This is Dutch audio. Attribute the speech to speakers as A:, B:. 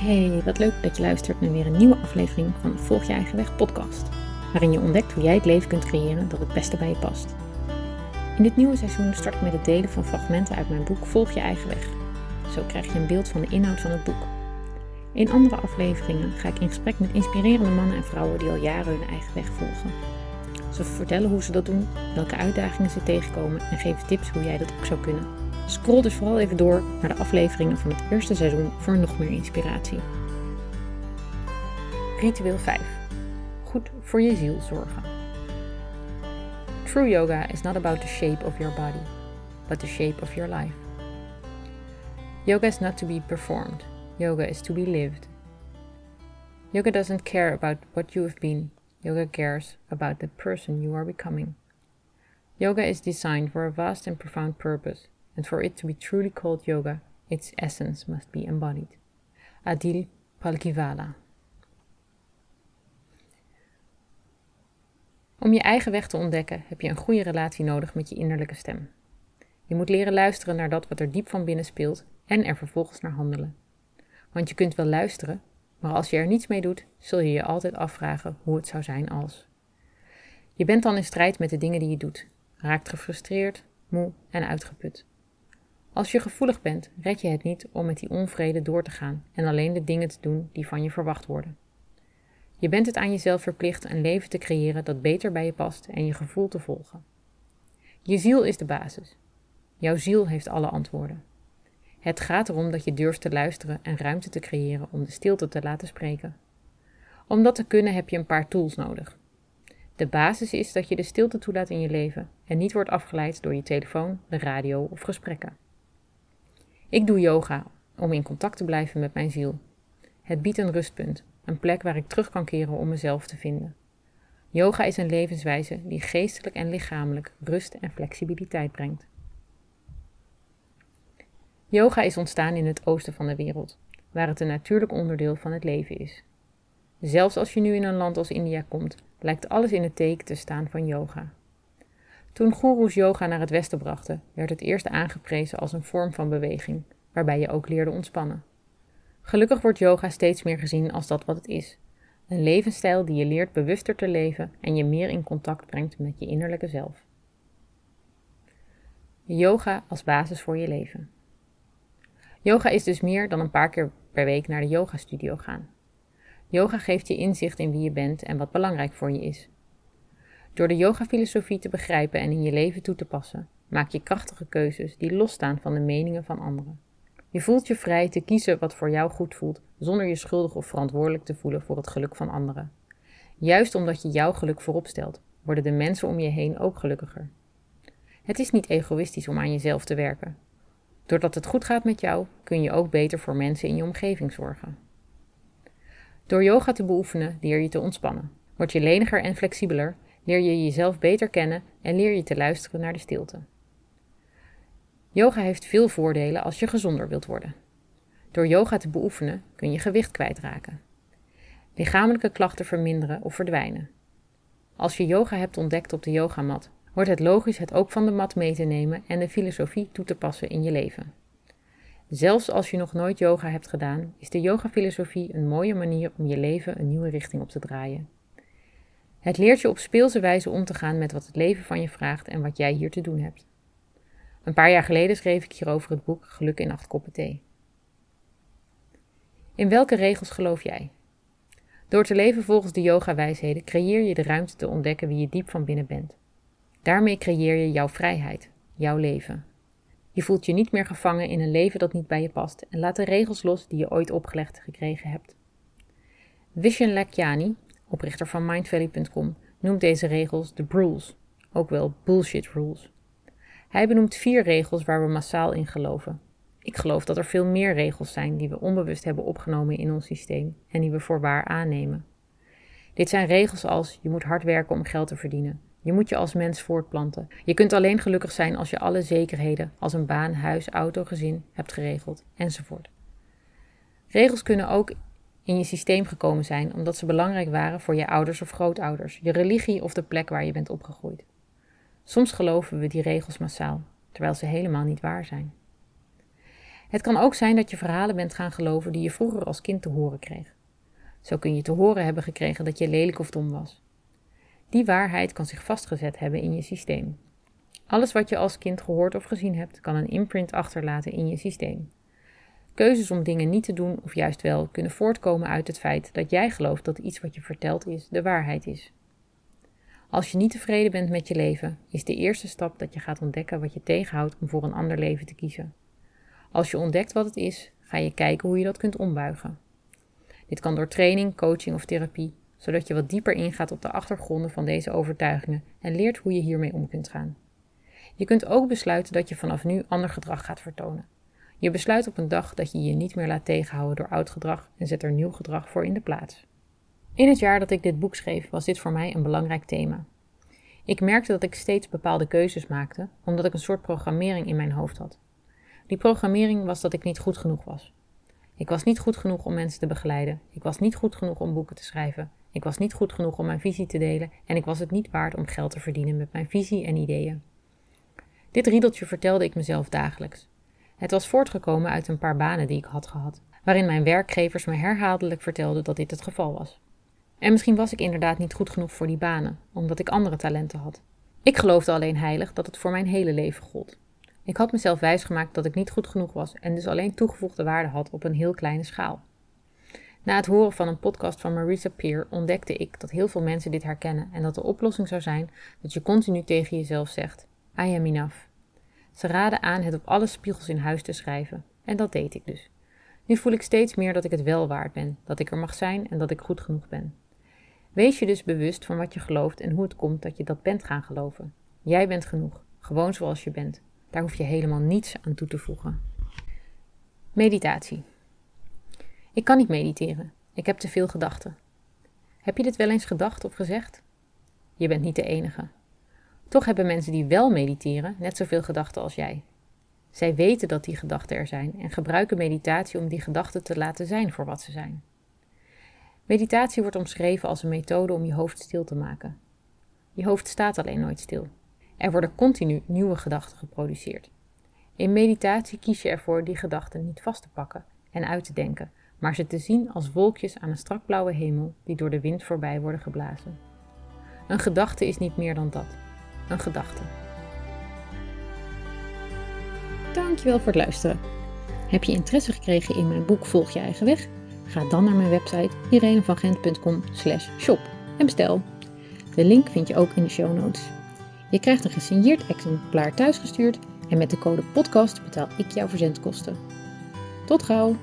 A: Hey, wat leuk dat je luistert naar weer een nieuwe aflevering van Volg je eigen weg podcast, waarin je ontdekt hoe jij het leven kunt creëren dat het beste bij je past. In dit nieuwe seizoen start ik met het delen van fragmenten uit mijn boek Volg je eigen weg. Zo krijg je een beeld van de inhoud van het boek. In andere afleveringen ga ik in gesprek met inspirerende mannen en vrouwen die al jaren hun eigen weg volgen. Ze vertellen hoe ze dat doen, welke uitdagingen ze tegenkomen en geven tips hoe jij dat ook zou kunnen. Scroll dus vooral even door naar de afleveringen van het eerste seizoen voor nog meer inspiratie. Ritueel 5. Goed voor je ziel zorgen. True yoga is not about the shape of your body, but the shape of your life. Yoga is not to be performed, yoga is to be lived. Yoga doesn't care about what you have been, yoga cares about the person you are becoming. Yoga is designed for a vast and profound purpose and for it to be truly called yoga, its essence must be embodied. Adil Palkivala. Om je eigen weg te ontdekken heb je een goede relatie nodig met je innerlijke stem. Je moet leren luisteren naar dat wat er diep van binnen speelt en er vervolgens naar handelen. Want je kunt wel luisteren, maar als je er niets mee doet, zul je je altijd afvragen hoe het zou zijn als. Je bent dan in strijd met de dingen die je doet, raakt gefrustreerd, moe en uitgeput. Als je gevoelig bent, red je het niet om met die onvrede door te gaan en alleen de dingen te doen die van je verwacht worden. Je bent het aan jezelf verplicht een leven te creëren dat beter bij je past en je gevoel te volgen. Je ziel is de basis. Jouw ziel heeft alle antwoorden. Het gaat erom dat je durft te luisteren en ruimte te creëren om de stilte te laten spreken. Om dat te kunnen heb je een paar tools nodig. De basis is dat je de stilte toelaat in je leven en niet wordt afgeleid door je telefoon, de radio of gesprekken. Ik doe yoga om in contact te blijven met mijn ziel. Het biedt een rustpunt, een plek waar ik terug kan keren om mezelf te vinden. Yoga is een levenswijze die geestelijk en lichamelijk rust en flexibiliteit brengt. Yoga is ontstaan in het oosten van de wereld, waar het een natuurlijk onderdeel van het leven is. Zelfs als je nu in een land als India komt, lijkt alles in het teken te staan van yoga. Toen goeroes yoga naar het westen brachten, werd het eerst aangeprezen als een vorm van beweging, waarbij je ook leerde ontspannen. Gelukkig wordt yoga steeds meer gezien als dat wat het is: een levensstijl die je leert bewuster te leven en je meer in contact brengt met je innerlijke zelf. Yoga als basis voor je leven. Yoga is dus meer dan een paar keer per week naar de yogastudio gaan. Yoga geeft je inzicht in wie je bent en wat belangrijk voor je is. Door de yoga-filosofie te begrijpen en in je leven toe te passen, maak je krachtige keuzes die losstaan van de meningen van anderen. Je voelt je vrij te kiezen wat voor jou goed voelt, zonder je schuldig of verantwoordelijk te voelen voor het geluk van anderen. Juist omdat je jouw geluk voorop stelt, worden de mensen om je heen ook gelukkiger. Het is niet egoïstisch om aan jezelf te werken. Doordat het goed gaat met jou, kun je ook beter voor mensen in je omgeving zorgen. Door yoga te beoefenen leer je te ontspannen, word je leniger en flexibeler leer je jezelf beter kennen en leer je te luisteren naar de stilte. Yoga heeft veel voordelen als je gezonder wilt worden. Door yoga te beoefenen kun je gewicht kwijtraken. Lichamelijke klachten verminderen of verdwijnen. Als je yoga hebt ontdekt op de yogamat, wordt het logisch het ook van de mat mee te nemen en de filosofie toe te passen in je leven. Zelfs als je nog nooit yoga hebt gedaan, is de yoga-filosofie een mooie manier om je leven een nieuwe richting op te draaien. Het leert je op speelse wijze om te gaan met wat het leven van je vraagt en wat jij hier te doen hebt. Een paar jaar geleden schreef ik hierover het boek Geluk in acht koppen thee. In welke regels geloof jij? Door te leven volgens de yoga-wijsheden creëer je de ruimte te ontdekken wie je diep van binnen bent. Daarmee creëer je jouw vrijheid, jouw leven. Je voelt je niet meer gevangen in een leven dat niet bij je past en laat de regels los die je ooit opgelegd gekregen hebt. Vishen Lakiani, oprichter van mindvalley.com, noemt deze regels de rules, ook wel bullshit rules. Hij benoemt vier regels waar we massaal in geloven. Ik geloof dat er veel meer regels zijn die we onbewust hebben opgenomen in ons systeem en die we voor waar aannemen. Dit zijn regels als je moet hard werken om geld te verdienen. Je moet je als mens voortplanten. Je kunt alleen gelukkig zijn als je alle zekerheden als een baan, huis, auto, gezin hebt geregeld, enzovoort. Regels kunnen ook in je systeem gekomen zijn omdat ze belangrijk waren voor je ouders of grootouders, je religie of de plek waar je bent opgegroeid. Soms geloven we die regels massaal, terwijl ze helemaal niet waar zijn. Het kan ook zijn dat je verhalen bent gaan geloven die je vroeger als kind te horen kreeg. Zo kun je te horen hebben gekregen dat je lelijk of dom was. Die waarheid kan zich vastgezet hebben in je systeem. Alles wat je als kind gehoord of gezien hebt, kan een imprint achterlaten in je systeem. Keuzes om dingen niet te doen of juist wel kunnen voortkomen uit het feit dat jij gelooft dat iets wat je verteld is de waarheid is. Als je niet tevreden bent met je leven, is de eerste stap dat je gaat ontdekken wat je tegenhoudt om voor een ander leven te kiezen. Als je ontdekt wat het is, ga je kijken hoe je dat kunt ombuigen. Dit kan door training, coaching of therapie, zodat je wat dieper ingaat op de achtergronden van deze overtuigingen en leert hoe je hiermee om kunt gaan. Je kunt ook besluiten dat je vanaf nu ander gedrag gaat vertonen. Je besluit op een dag dat je je niet meer laat tegenhouden door oud gedrag en zet er nieuw gedrag voor in de plaats. In het jaar dat ik dit boek schreef, was dit voor mij een belangrijk thema. Ik merkte dat ik steeds bepaalde keuzes maakte, omdat ik een soort programmering in mijn hoofd had. Die programmering was dat ik niet goed genoeg was. Ik was niet goed genoeg om mensen te begeleiden. Ik was niet goed genoeg om boeken te schrijven. Ik was niet goed genoeg om mijn visie te delen. En ik was het niet waard om geld te verdienen met mijn visie en ideeën. Dit riedeltje vertelde ik mezelf dagelijks. Het was voortgekomen uit een paar banen die ik had gehad, waarin mijn werkgevers me herhaaldelijk vertelden dat dit het geval was. En misschien was ik inderdaad niet goed genoeg voor die banen, omdat ik andere talenten had. Ik geloofde alleen heilig dat het voor mijn hele leven gold. Ik had mezelf wijsgemaakt dat ik niet goed genoeg was en dus alleen toegevoegde waarde had op een heel kleine schaal. Na het horen van een podcast van Marisa Peer ontdekte ik dat heel veel mensen dit herkennen en dat de oplossing zou zijn dat je continu tegen jezelf zegt: I am enough. Ze raden aan het op alle spiegels in huis te schrijven en dat deed ik dus. Nu voel ik steeds meer dat ik het wel waard ben, dat ik er mag zijn en dat ik goed genoeg ben. Wees je dus bewust van wat je gelooft en hoe het komt dat je dat bent gaan geloven. Jij bent genoeg, gewoon zoals je bent. Daar hoef je helemaal niets aan toe te voegen. Meditatie. Ik kan niet mediteren. Ik heb te veel gedachten. Heb je dit wel eens gedacht of gezegd? Je bent niet de enige. Toch hebben mensen die wel mediteren net zoveel gedachten als jij. Zij weten dat die gedachten er zijn en gebruiken meditatie om die gedachten te laten zijn voor wat ze zijn. Meditatie wordt omschreven als een methode om je hoofd stil te maken. Je hoofd staat alleen nooit stil. Er worden continu nieuwe gedachten geproduceerd. In meditatie kies je ervoor die gedachten niet vast te pakken en uit te denken, maar ze te zien als wolkjes aan een strak blauwe hemel die door de wind voorbij worden geblazen. Een gedachte is niet meer dan dat. Een gedachte. Dankjewel voor het luisteren. Heb je interesse gekregen in mijn boek Volg je eigen weg? Ga dan naar mijn website irenevangent.com shop en bestel. De link vind je ook in de show notes. Je krijgt een gesigneerd exemplaar thuisgestuurd en met de code podcast betaal ik jouw verzendkosten. Tot gauw!